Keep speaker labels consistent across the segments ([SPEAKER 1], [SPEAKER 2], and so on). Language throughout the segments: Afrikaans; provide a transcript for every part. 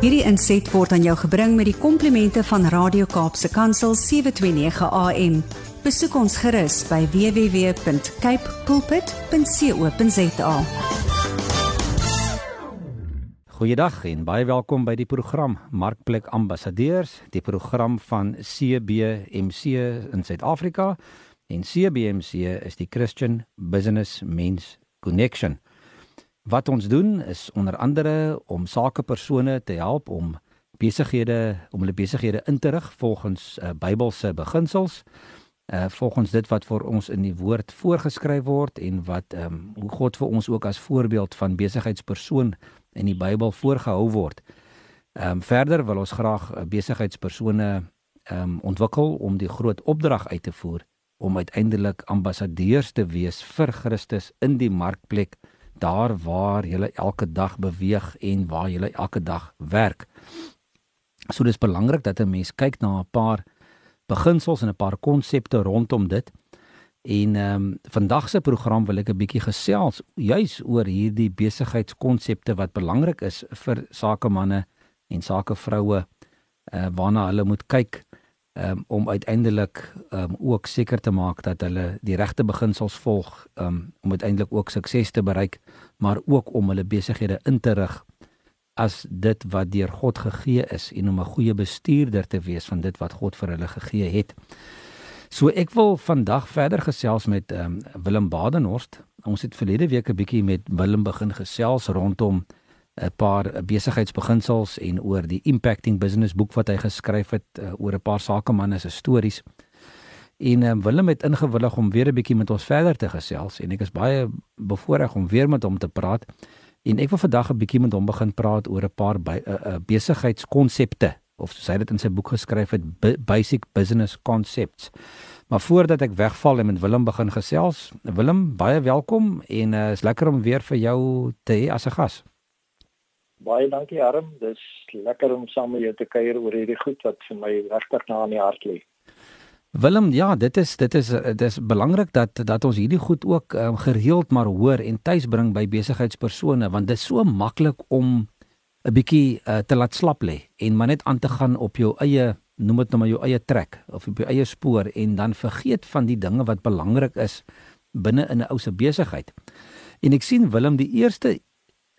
[SPEAKER 1] Hierdie inset word aan jou gebring met die komplimente van Radio Kaapse Kansel 729 AM. Besoek ons gerus by www.cape pulpit.co.za.
[SPEAKER 2] Goeiedag en baie welkom by die program Markplek Ambassadeurs, die program van CBMC in Suid-Afrika. En CBMC is die Christian Business Men's Connection. Wat ons doen is onder andere om sakepersone te help om besighede om hulle besighede in te rig volgens uh, Bybelse beginsels. Uh volgens dit wat vir ons in die woord voorgeskryf word en wat ehm um, hoe God vir ons ook as voorbeeld van besigheidspersoon in die Bybel voorgehou word. Ehm um, verder wil ons graag uh, besigheidspersone ehm um, ontwikkel om die groot opdrag uit te voer om uiteindelik ambassadeurs te wees vir Christus in die markplek daar waar jy elke dag beweeg en waar jy elke dag werk. So dis belangrik dat 'n mens kyk na 'n paar beginsels en 'n paar konsepte rondom dit. En ehm um, vandag se program wil ek 'n bietjie gesels juis oor hierdie besigheidskonsepte wat belangrik is vir sakemanne en sakevroue uh, waarna hulle moet kyk um, om uiteindelik um, ook seker te maak dat hulle die regte beginsels volg um, om uiteindelik ook sukses te bereik, maar ook om hulle besighede in te rig as dit wat deur God gegee is en om 'n goeie bestuurder te wees van dit wat God vir hulle gegee het. So ek wil vandag verder gesels met um, Willem Badenhorst. Ons het verlede week 'n bietjie met Willem begin gesels rondom 'n paar besigheidsbeginsels en oor die impacting business boek wat hy geskryf het uh, oor 'n paar sakemanne se stories. En um, Willem het ingewillig om weer 'n bietjie met ons verder te gesels en ek is baie bevoorreg om weer met hom te praat. En ek wil vandag 'n bietjie met hom begin praat oor 'n paar uh, uh, besigheidskonsepte of soos hy dit in sy boek geskryf het basic business concepts. Maar voordat ek wegval en met Willem begin gesels, Willem, baie welkom en uh, is lekker om weer vir jou te hê as 'n gas.
[SPEAKER 3] Baie dankie Harm. Dis lekker om saam met jou te kuier oor hierdie goed wat vir my regtig na in die hart lê.
[SPEAKER 2] Willem, ja, dit is dit is dit is belangrik dat dat ons hierdie goed ook um, gereeld maar hoor en tuis bring by besigheidspersone want dit is so maklik om 'n bietjie uh, te laat slap lê en maar net aan te gaan op jou eie noem dit nou maar jou eie trek of op jou eie spoor en dan vergeet van die dinge wat belangrik is binne in 'n ou se besigheid. En ek sien Willem die eerste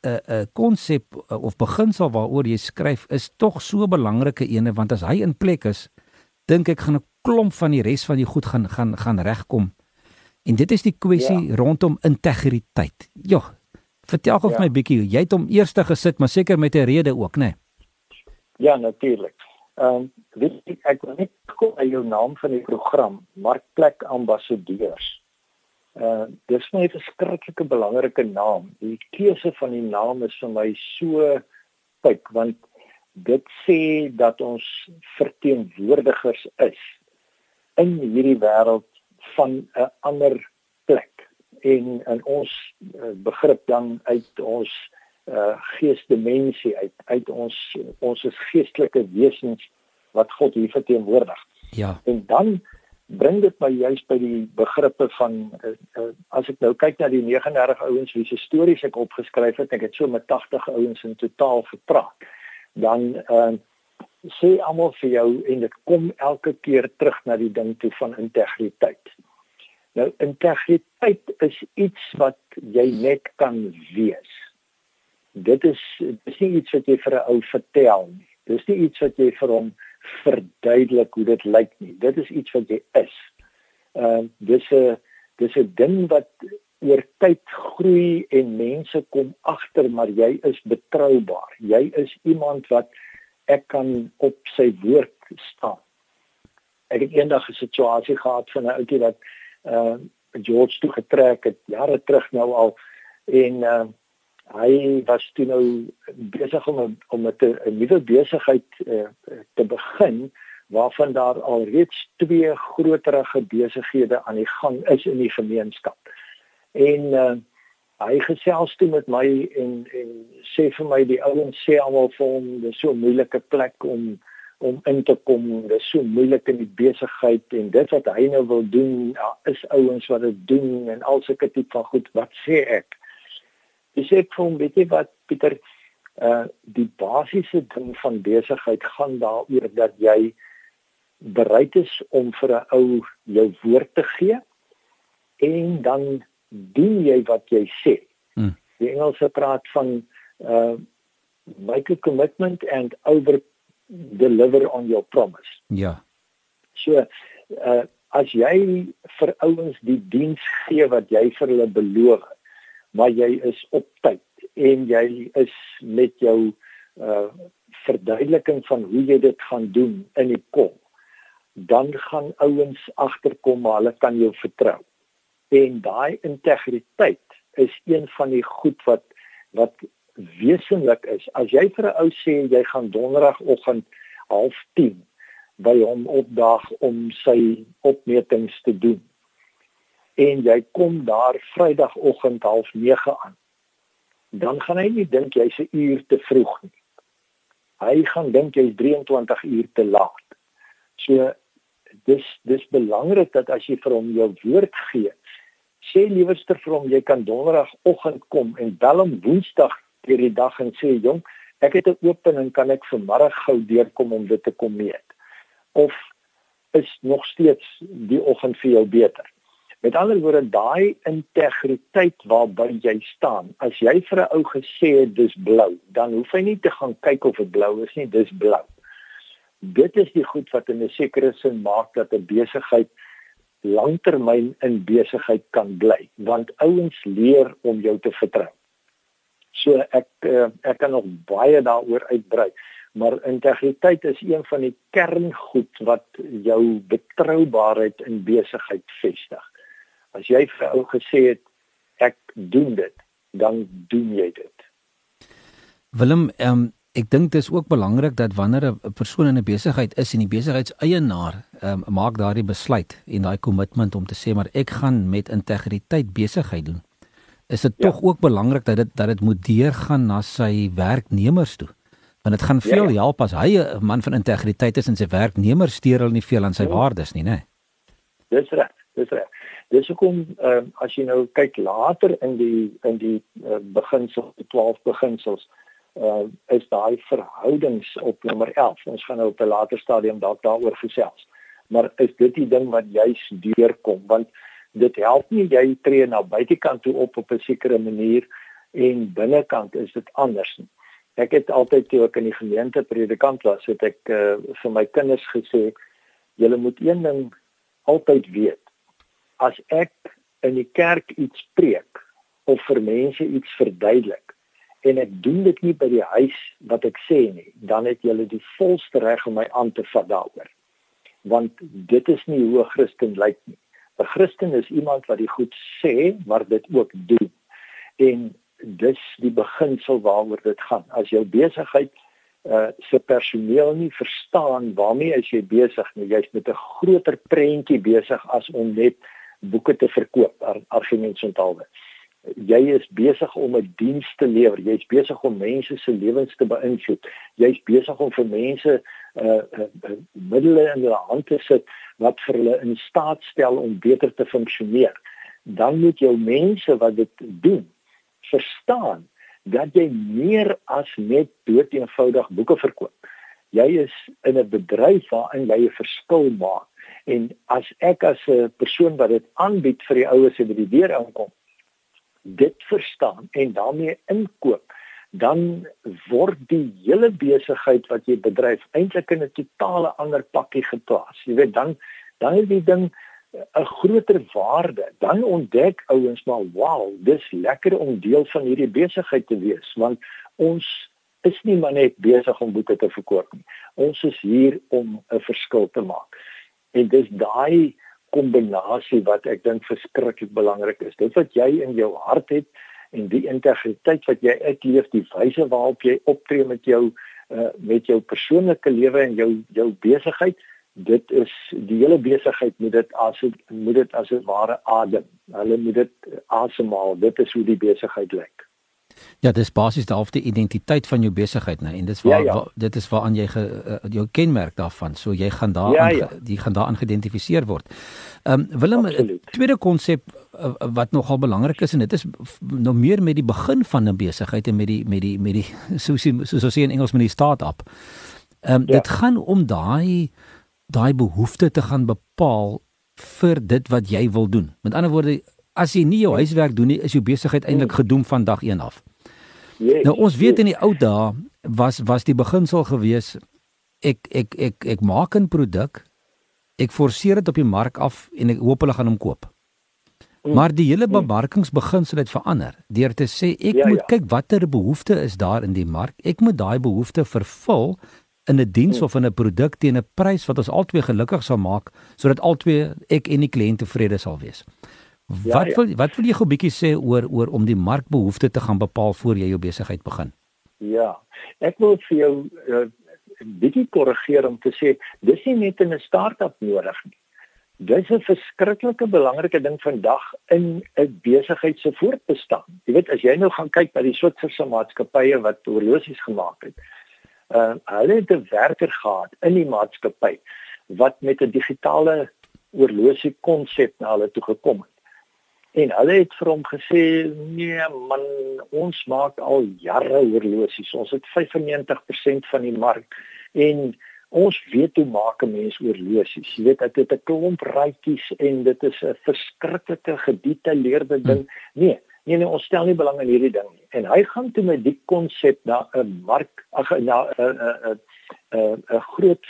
[SPEAKER 2] 'n 'n konsep of beginsel waaroor jy skryf is tog so 'n belangrike ene want as hy in plek is, dink ek gaan 'n klomp van die res van die goed gaan gaan gaan regkom. En dit is die kwessie ja. rondom integriteit. Ja. Vertel gou ja. vir my bietjie, jy het hom eers gesit, maar seker met 'n rede ook, né? Nee?
[SPEAKER 3] Ja, natuurlik. Ehm um, weet ek ek wil net gou aan jou naam van die program Markplek Ambassadeurs. Uh dis my verskriklike belangrike naam. Die keuse van die naam is vir my so pyk want dit sê dat ons verteenwoordigers is in hierdie wêreld van 'n ander plek en in ons uh, begrip dan uit ons uh geesdimensie uit uit ons ons is geestelike wesens wat God hier verteenwoordig.
[SPEAKER 2] Ja.
[SPEAKER 3] En dan bring dit my juist by die begrippe van uh, uh, as ek nou kyk na die 39 ouens wie se stories ek opgeskryf het, ek het so met 80 ouens in totaal gepraat. Dan uh, sê almal vir jou en dit kom elke keer terug na die ding toe van integriteit. Nou integriteit is iets wat jy net kan wees. Dit is dis nie iets wat jy vir 'n ou vertel nie. Dis nie iets wat jy vir hom verduidelik hoe dit lyk nie. Dit is iets wat jy is. Ehm uh, dis 'n dis 'n ding wat oor tyd groei en mense kom agter maar jy is betroubaar. Jy is iemand wat ek kan op sy woord staan. Ek het eendag 'n situasie gehad van 'n ouetjie wat uh George toe getrek het jare terug nou al en uh hy was toe nou besig om om met 'n nuwe besigheid uh, te begin waarvan daar al reeds twee groterige besighede aan die gang is in die gemeenskap. En uh, hy gesels toe met my en en sê vir my die ouens sê almal vir hom dis so 'n moeilike plek om om in te kom. Dis so moeilik in die besigheid en dit wat hy nou wil doen, ja, is ouens wat dit doen en al sulke tipe van goed. Wat sê ek? Dis ek vir hom weet jy wat Pieter uh die basiese ding van besigheid gaan daaroor dat jy bereid is om vir 'n ou jou woord te gee en dan doen jy wat jy sê. Hmm. Die Engelse praat van uh make a commitment and over deliver on your promise.
[SPEAKER 2] Ja.
[SPEAKER 3] So uh as jy vir ouens die diens gee wat jy vir hulle beloof, maar jy is op tyd en jy is met jou uh verduideliking van hoe jy dit gaan doen in die kop dan gaan ouens agterkom maar hulle kan jou vertrou. En daai integriteit is een van die goed wat wat wesenlik is. As jy vir 'n ou sê jy gaan donderdagoggend 09:30 by hom opdaag om sy opmetings te doen en jy kom daar Vrydagoggend 09:30 aan, dan gaan hy nie dink jy's 'n uur te vroeg nie. Hy gaan dink jy's 23 uur te laat. So dis dis belangrik dat as jy vir hom jou woord gee, sê liewerster vir hom jy kan donderdagoggend kom en bel hom woensdag deur die dag en sê jong, ek het 'n opening kan ek vanmiddag gou deurkom om dit te kom meet. Of is nog steeds die oggend vir jou beter. Met ander woorde, daai integriteit waarby jy staan, as jy vir 'n ou gesê het dis blou, dan hoef hy nie te gaan kyk of dit blou is nie, dis blou dit is die goed wat in 'n sekere sin maak dat 'n besigheid langtermyn in besigheid kan bly want ouens leer om jou te vertrou. So ek eh, ek kan nog baie daaroor uitbrei, maar integriteit is een van die kerngoed wat jou betroubaarheid in besigheid vestig. As jy vir ou gesê het ek doen dit, dan doen jy dit.
[SPEAKER 2] Willem, ehm um Ek dink dis ook belangrik dat wanneer 'n persoon in 'n besigheid is en die besigheidseienaar um, maak daardie besluit en daai kommitment om te sê maar ek gaan met integriteit besigheid doen. Is dit ja. tog ook belangrik dat dit dat dit moet deurgaan na sy werknemers toe? Want dit gaan ja, veel ja, ja. help as hy 'n man van integriteit is en sy werknemers steur hulle nie veel aan sy ja. waardes nie, né?
[SPEAKER 3] Dis reg, dis reg. Dis hoekom uh, as jy nou kyk later in die in die uh, beginsels, die 12 beginsels uh, is daai verhoudings op nommer 11. Ons gaan nou op 'n later stadium dalk daaroor gesels. Maar is dit die ding wat juis deurkom want dit help nie jy tree na buitekant toe op op 'n sekere manier en binnekant is dit anders nie. Ek het altyd toe ek in die gemeente predikant was, het ek uh, vir my kinders gesê julle moet een ding altyd weet. As ek in die kerk iets preek of vir mense iets verduidelik, en ek doen dit nie by die huis wat ek sê nie, dan het julle die volste reg om my aan te vat daaroor. Want dit is nie hoe 'n Christen lyk nie. 'n Christen is iemand wat die goed sê, maar dit ook doen. En dis die beginsel waaroor dit gaan. As jou besigheid uh se personeel nie verstaan waarmee as jy besig nie, jy's met 'n groter prentjie besig as om net boeke te verkoop, argumente ontaalwe jy is besig om 'n diens te lewer. Jy's besig om mense se lewens te beïnvloed. Jy's besig om vir mense uh, uh, uh middele in hulle hand te sit wat vir hulle in staat stel om beter te funksioneer. Dan moet jou mense wat dit doen verstaan dat jy meer as net dood eenvoudig boeke verkoop. Jy is in 'n bedryf waarin jy 'n verskil maak. En as ek as 'n persoon wat dit aanbied vir die oues wat by die deur aankom, dit verstaan en daarmee inkoop, dan word die hele besigheid wat jy bedryf eintlik in 'n totale ander pakkie geplaas. Jy weet dan dan is die ding 'n groter waarde. Dan ontdek ouens maar, "Wow, dis lekker om deel van hierdie besigheid te wees, want ons is nie maar net besig om boeke te verkoop nie. Ons is hier om 'n verskil te maak." En dis daai kombinasie wat ek dink verskriklik belangrik is. Dit wat jy in jou hart het en die integriteit wat jy uitleef, die wyse waarop jy optree met jou uh, met jou persoonlike lewe en jou jou besigheid, dit is die hele besigheid moet dit as moet dit as 'n ware adem. Hulle moet dit asemhaal. Dit is hoe die besigheid lyk.
[SPEAKER 2] Ja, dis basies half die identiteit van jou besigheid, né? En dis waar, ja, ja. waar dit is waaraan jy ge, uh, jou kenmerk daarvan. So jy gaan daar ja, ja. jy gaan daarin geïdentifiseer word. Ehm um, Willem, 'n tweede konsep uh, wat nogal belangrik is en dit is nou meer met die begin van 'n besigheid en met die met die met die soos soos ons sê in Engels met die start-up. Ehm um, ja. dit gaan om daai daai behoefte te gaan bepaal vir dit wat jy wil doen. Met ander woorde, as jy nie jou huiswerk doen nie, is jou besigheid eintlik gedoem van dag 1 af. Yes, nou ons weet yes. in die ou dae was was die beginsel gewees ek ek ek ek maak 'n produk ek forceer dit op die mark af en ek hoop hulle gaan hom koop. Mm. Maar die hele mm. bemarkingsbeginsel het verander deur te sê ek ja, moet ja. kyk watter behoefte is daar in die mark. Ek moet daai behoefte vervul in 'n diens mm. of in 'n produk teen 'n prys wat ons albei gelukkig sal maak sodat albei ek en die kliënt tevrede sal wees. Ja, wat wil wat wil jy gou bietjie sê oor oor om die markbehoefte te gaan bepaal voor jy jou besigheid begin?
[SPEAKER 3] Ja. Ek wil vir jou 'n uh, bietjie korrigeer om te sê dis nie net in 'n start-up nodig nie. Dis 'n verskriklike belangrike ding vandag in 'n besigheid se voortbestaan. Jy weet as jy nou gaan kyk na die Switserse maatskappye wat horlosies gemaak het. Uh hulle het 'n werker gehad in die maatskappy wat met 'n digitale horlosie konsep na hulle toe gekom het. En hulle het vir hom gesê, "Nee man, ons maak al jare horlosies. Ons het 95% van die mark en ons weet hoe maak 'n mens horlosies. Jy weet, dit het 'n klomp rytjies en dit is 'n verskriklike gedetailleerde hm. ding. Nee, nee nee, ons stel nie belang in hierdie ding nie." En hy gaan toe met die konsep na 'n mark, ag na 'n 'n 'n 'n groot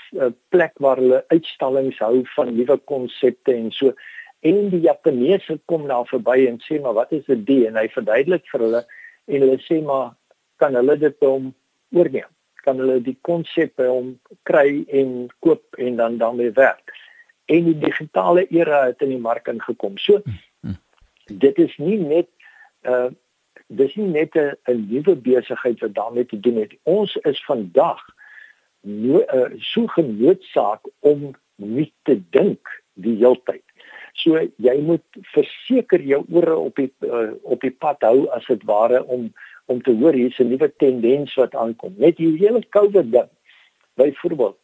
[SPEAKER 3] plek waar hulle uitstallings hou van nuwe konsepte en so en die Japaneese kom daar verby en sê maar wat is dit die en hy verduidelik vir hulle en hulle sê maar kan hulle dit om oorneem? Kan hulle die konsep om kry en koop en dan daarmee werk? En die digitale era het in die mark ingekom. So dit is nie net uh dis nie net 'n nuwe besigheid wat daarmee te doen het. Ons is vandag no, uh, so genoodsaak om nie te dink die heeltyd So jy moet verseker jou ore op die uh, op die pad hou as dit ware om om te hoor hier's 'n nuwe tendens wat aankom. Net die hele COVID ding. Byvoorbeeld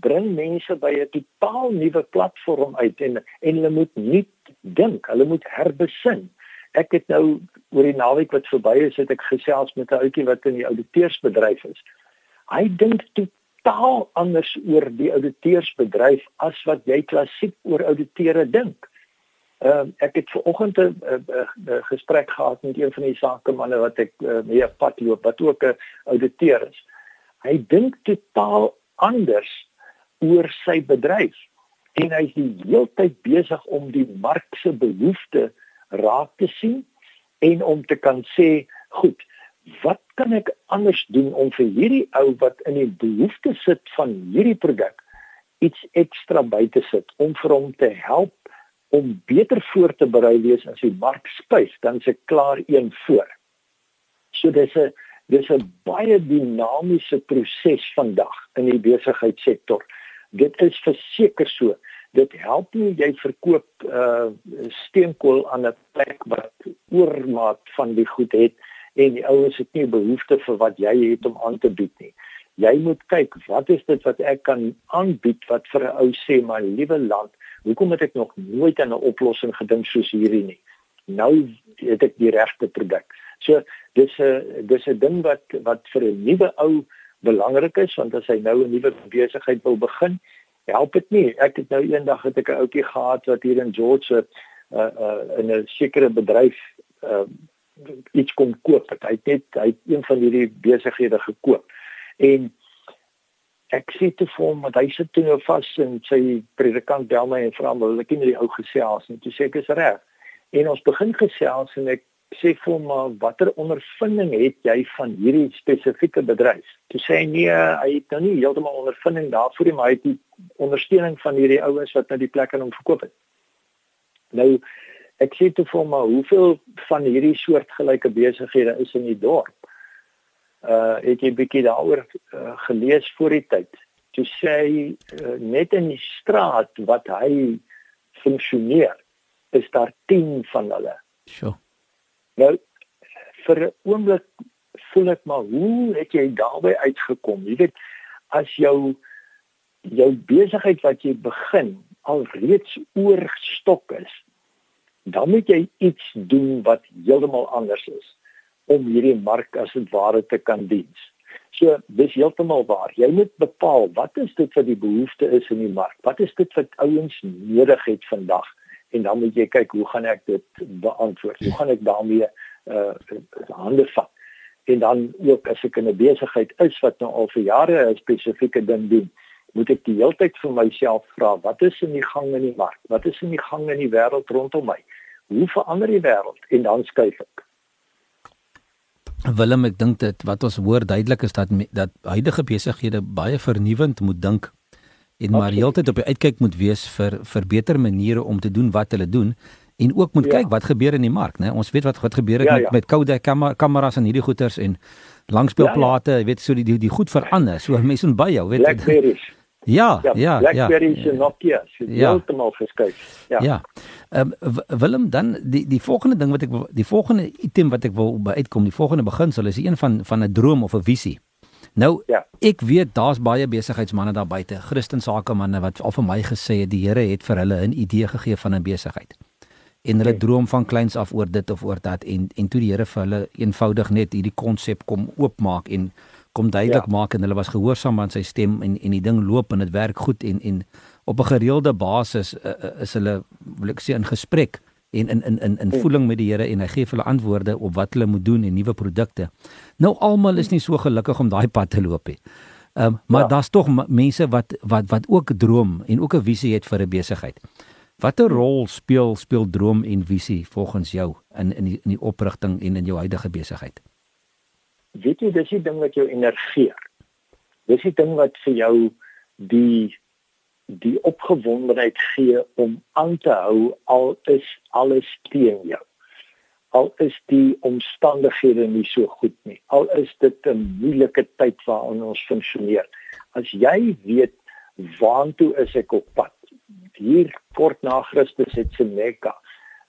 [SPEAKER 3] bring mense by 'n totaal nuwe platform uit en en hulle moet nie dink, hulle moet herbesin. Ek het nou oor die naweek wat verby is, het ek gesels met 'n ouetjie wat in die auditeursbedryf is. Hy dink totaal anders oor die ouditeursbedryf as wat jy klassiek oor ouditeure dink. Ehm uh, ek het ver oggend 'n gesprek gehad met een van die sakemanne wat ek uh, mee pad loop wat ook 'n ouditeur is. Hy dink totaal anders oor sy bedryf en hy is die hele tyd besig om die mark se behoeftes raak te sien en om te kan sê, goed, wat kan ek anders doen om vir hierdie ou wat in die behoefte sit van hierdie produk iets ekstra by te sit om vir hom te help om beter voor te berei wees as die mark skuif dan se klaar een voor. So dis 'n dis 'n baie dinamiese proses vandag in die besigheidssektor. Dit is verseker so. Dit help nie jy verkoop uh steenkool aan 'n plek wat oormaat van die goed het en die ouens het nie behoefte vir wat jy het om aan te bied nie. Jy moet kyk, wat is dit wat ek kan aanbied wat vir 'n ou sê, my liewe land, hoekom het ek nog nooit aan 'n oplossing gedink soos hierdie nie? Nou het ek die regte produk. So dis 'n dis 'n ding wat wat vir 'n nuwe ou belangrik is want as hy nou 'n nuwe besigheid wil begin, help dit nie. Ek het nou eendag het ek 'n ouetjie gehad wat hier in George uh uh in 'n sekere bedryf uh iets kom koop. Hy het net hy het een van hierdie besighede gekoop. En ek sê te vir hom dat hy sit toe nou vas en sy predikant bel my en vra hom, "Ek ken die ou gesels." En toe sê ek, "Is reg." En ons begin gesels en ek sê vir hom, "Maar watter ondervinding het jy van hierdie spesifieke bedryf?" Toe sê hy, "Nee, hy het nou nie heeltemal ondervinding daarvoor nie, maar hy het die ondersteuning van hierdie ouens wat nou die plek aan hom verkoop het." Nou ek sê te vir maar hoeveel van hierdie soortgelyke besighede is in die dorp? Uh het jy bietjie daaroor uh, gelees voor die tyd? Toe sê uh, net in die straat wat hy funksioneer, is daar 10 van hulle.
[SPEAKER 2] Sure.
[SPEAKER 3] Nou vir 'n oomblik voel ek maar hoe het jy daarby uitgekom? Jy weet as jou jou besigheid wat jy begin al reeds oorstok is, dan moet jy iets doen wat heeltemal anders is om hierdie mark as dit ware te kan dien. So dis heeltemal waar. Jy moet bepaal wat is dit wat die behoefte is in die mark? Wat is dit wat ouens nodig het vandag? En dan moet jy kyk hoe gaan ek dit beantwoord? Hoe gaan ek daarmee uh hande vat? En dan ook as ek in 'n besigheid is wat nou al vir jare 'n spesifieke ding doen, moet ek die hele tyd vir myself vra, wat is in die gang in die mark? Wat is in die gang in die wêreld rondom my? Hoe verander die wêreld? En dan skuif ek.
[SPEAKER 2] Willem, ek dink dit wat ons hoor duidelik is dat dat huidige besighede baie vernuwend moet dink en maar heeltyd op die uitkyk moet wees vir vir beter maniere om te doen wat hulle doen en ook moet ja. kyk wat gebeur in die mark, né? Ons weet wat wat gebeur het ja, met ja. met Kodak kameras en hierdie goeters en langspeelplate, jy ja, ja. weet so die die, die goed verander. So mense moet by jou, weet
[SPEAKER 3] jy.
[SPEAKER 2] Ja, ja, ja.
[SPEAKER 3] BlackBerry ja, se Nokia, se ja. heeltemal geskuif.
[SPEAKER 2] Ja. Ja. Ehm um, Willem dan die die volgende ding wat ek die volgende item wat ek wil by uitkom, die volgende beginsel is een van van 'n droom of 'n visie. Nou, ja. ek weet daar's baie besigheidsmense daar buite, Christen sakemanne wat al vir my gesê het die Here het vir hulle 'n idee gegee van 'n besigheid. En hulle okay. droom van kleins af oor dit of oor dat en en toe die Here vir hulle eenvoudig net hierdie konsep kom oopmaak en kom duidelik ja. maak en hulle was gehoorsaam aan sy stem en en die ding loop en dit werk goed en en op 'n gereelde basis uh, is hulle wil ek sê in gesprek en in in in in voeling met die Here en hy gee hulle antwoorde op wat hulle moet doen en nuwe produkte. Nou almal is nie so gelukkig om daai pad te loop nie. Ehm um, maar ja. daar's tog mense wat wat wat ook droom en ook 'n visie het vir 'n besigheid. Watter rol speel speel droom en visie volgens jou in in die in die oprigting en in jou huidige besigheid?
[SPEAKER 3] Weet jy dis die ding wat jou enerveer. Dis die ding wat vir jou die die opgewondenheid gee om aan te hou al is alles teen jou. Al is die omstandighede nie so goed nie. Al is dit 'n moeilike tyd waarin ons funksioneer. As jy weet waantoe is ek op pad. Hier kort na Christus het Seneca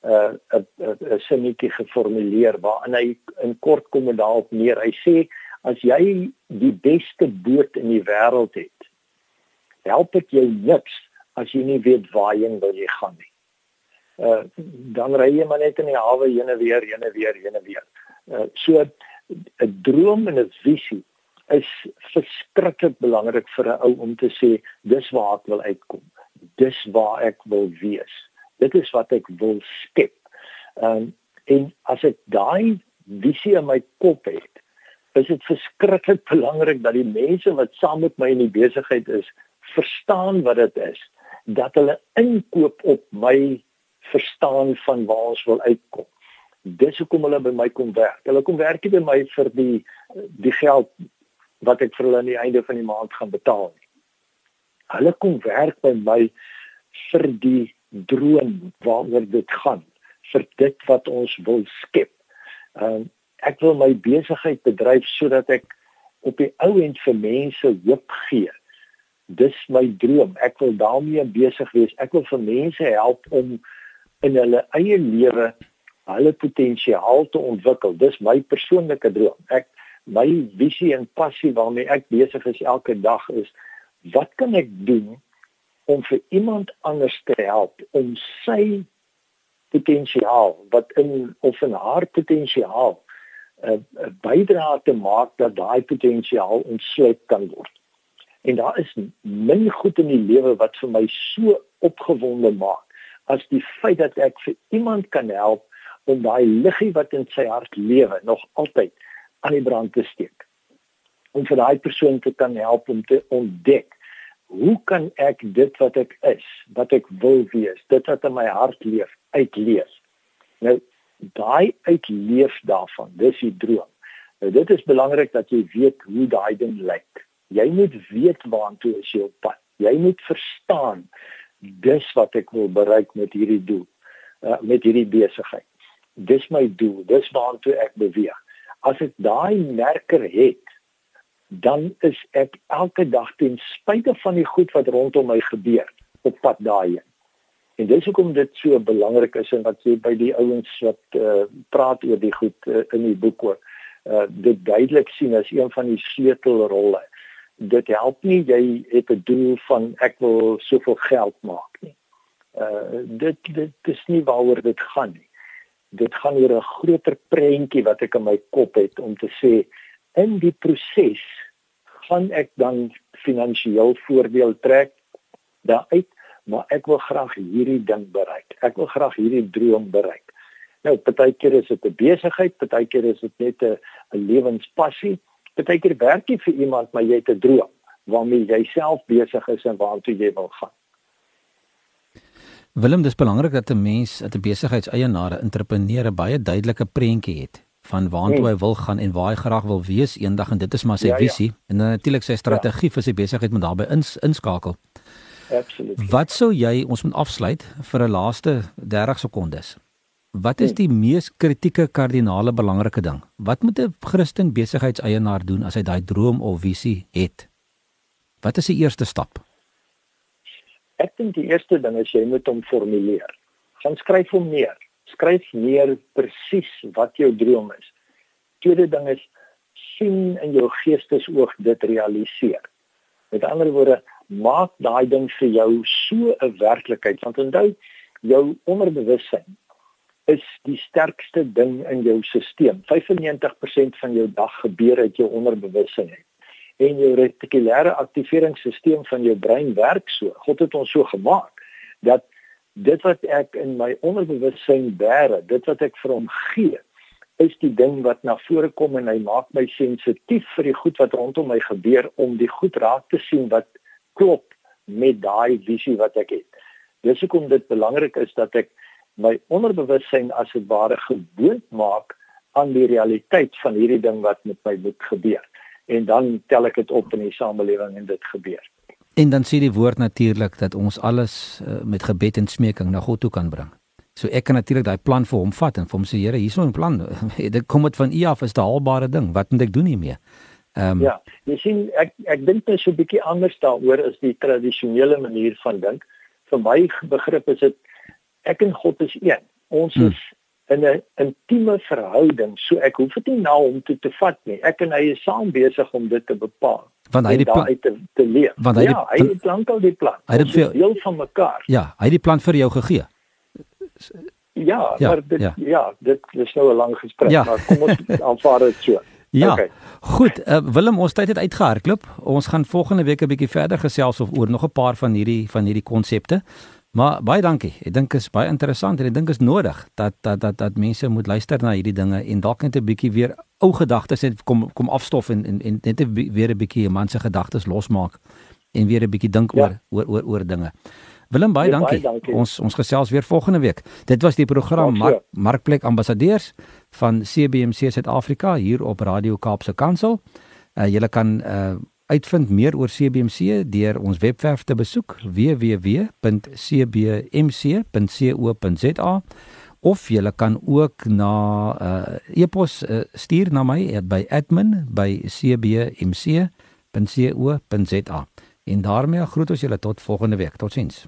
[SPEAKER 3] 'n uh, 'n sinnetjie geformuleer waarin hy in kort kom en daarop neer. Hy sê as jy die beste boot in die wêreld het, help dit jou niks as jy nie weet waarheen wil jy gaan nie. Uh dan ry jy maar net in die hawe heen en weer, heen en weer, heen en weer. Uh so 'n droom en 'n visie is verskriklik belangrik vir 'n ou om te sê dis waar ek wil uitkom. Dis waar ek wil wees dit is wat ek wil skep. Ehm um, en as ek daai visie in my kop het, is dit verskriklik belangrik dat die mense wat saam met my in die besigheid is, verstaan wat dit is, dat hulle inkoop op my verstaan van waar ons wil uitkom. Dis hoekom hulle by my kom werk. Hulle kom werk nie by my vir die die geld wat ek vir hulle aan die einde van die maand gaan betaal nie. Hulle kom werk by my vir die droom waaroor dit gaan vir dit wat ons wil skep. Ehm uh, ek wil my besigheid bedryf sodat ek op die ou end vir mense hoop gee. Dis my droom. Ek wil daarmee besig wees. Ek wil vir mense help om in hulle eie lewe hulle potensiaal te ontwikkel. Dis my persoonlike droom. Ek my visie en passie waarmee ek besig is elke dag is wat kan ek doen om vir iemand anders te help om sy potensiaal wat in of in haar potensiaal 'n uh, uh, bydrae te maak dat daai potensiaal ontsluit kan word. En daar is min goed in die lewe wat vir my so opgewonde maak as die feit dat ek vir iemand kan help om daai liggie wat in sy hart lewe nog altyd aan die brand te steek. Om vir daai persoon te kan help om te ontdek hoe kan ek dit wat ek is, wat ek wil wees, dit wat in my hart leef, uitleef? Nou daai uitleef daarvan, dis die droom. Nou dit is belangrik dat jy weet hoe daai ding lyk. Jy moet weet waantoe is jy op pad. Jy moet verstaan dis wat ek wil bereik met hierdie doel, uh, met hierdie besigheid. Dis my doel, dis waantoe ek beweeg. As ek daai merker het, dan is ek elke dag ten spyte van die goed wat rondom my gebeur op pad daarheen. En dis hoekom dit so belangrik is en wat jy by die ouens wat uh, praat oor die goed uh, in die boek ook uh, dit duidelik sien as een van die sleutelrolle. Dit help nie jy het 'n doel van ek wil soveel geld maak nie. Uh dit dit is nie waaroor dit gaan nie. Dit gaan oor 'n groter prentjie wat ek in my kop het om te sê in die proses gaan ek dan finansiëel voordeel trek daaruit maar ek wil graag hierdie ding bereik. Ek wil graag hierdie droom bereik. Nou, partykeer is dit 'n besigheid, partykeer is dit net 'n 'n lewenspassie. Partykeer werk jy vir iemand, maar jy het 'n droom waarmee jy self besig is en waartoe jy wil gaan.
[SPEAKER 2] Willem, dis belangrik dat 'n mens, 'n besigheidseienaar, 'n entrepreneur baie duidelike prentjie het van waartoe hmm. hy wil gaan en waar hy graag wil wees eendag en dit is maar sy ja, visie ja. en natuurlik sy strategie ja. vir sy besigheid moet daarbey ins, inskakel.
[SPEAKER 3] Absoluut.
[SPEAKER 2] Wat sou jy ons moet afsluit vir 'n laaste 30 sekondes? Wat is die mees kritieke kardinale belangrike ding? Wat moet 'n Christen besigheidseienaar doen as hy daai droom of visie het? Wat is die eerste stap?
[SPEAKER 3] Ek dink die eerste ding is jy moet hom formuleer. Gaan skryf hom neer. Skryf neer presies wat jou droom is. Tweede ding is sien in jou geestesoog dit realiseer. Met ander woorde, maak daai ding vir jou so 'n werklikheid want onthou jou onderbewussyn is die sterkste ding in jou stelsel. 95% van jou dag gebeur uit jou onderbewussyn. En jou retikulêre aktiveringsstelsel van jou brein werk so. God het ons so gemaak dat dit wat ek in my onderbewussyn bære, dit wat ek vir hom gee, is die ding wat na vore kom en hy maak my sensitief vir die goed wat rondom my gebeur om die goed raak te sien wat klop met daai visie wat ek het. Dis hoekom dit belangrik is dat ek my onderbewussyn as dit ware gewoond maak aan die realiteit van hierdie ding wat met my moet gebeur. En dan tel ek dit op in die samelewing en dit gebeur.
[SPEAKER 2] En dan sê die woord natuurlik dat ons alles uh, met gebed en smeking na God toe kan bring. So ek kan natuurlik daai plan vir hom vat en vir hom sê Here, hier's 'n plan. dit kom dit van U af is 'n haalbare ding. Wat moet ek doen hiermee?
[SPEAKER 3] Ehm um, Ja, jy sien ek ek dink net so 'n bietjie anders daaroor as die tradisionele manier van dink. Vir my begrip is dit ek en God is een. Ons hmm. In 'n intieme verhouding, so ek hoef dit nie na hom toe te vat nie. Ek en hy is saam besig om dit te bepaal.
[SPEAKER 2] Want hy die plan
[SPEAKER 3] te, te leef.
[SPEAKER 2] Want hy
[SPEAKER 3] ja, die, hy het lankal die plan.
[SPEAKER 2] Hy het veel
[SPEAKER 3] deel van mekaar.
[SPEAKER 2] Ja, hy het die plan vir jou gegee.
[SPEAKER 3] Ja, ja maar dit ja, ja dit is nou 'n lang gesprek, ja. maar kom ons aanvaar dit so.
[SPEAKER 2] Ja. Okay. Goed, uh, Willem, ons tyd het uitgehardloop. Ons gaan volgende week 'n bietjie verder gesels of oor nog 'n paar van hierdie van hierdie konsepte. Maar baie dankie. Ek dink is baie interessant en ek dink is nodig dat dat dat dat mense moet luister na hierdie dinge en dalk net 'n bietjie weer ou gedagtes het kom kom afstof en en, en net weer 'n bietjie 'n man se gedagtes losmaak en weer 'n bietjie dink ja. oor, oor oor oor dinge. Willem baie, ja, dankie. baie dankie. Ons ons gesels weer volgende week. Dit was die program Mark, Markplek Ambassadeurs van CBC Suid-Afrika hier op Radio Kaapse Kansel. Uh, julle kan uh, uitvind meer oor CBMC deur ons webwerf te besoek www.cbmc.co.za of jy kan ook na uh, e-pos uh, stuur na my uh, by admin@cbmc.co.za en daarmee groet ons julle tot volgende week. Totsiens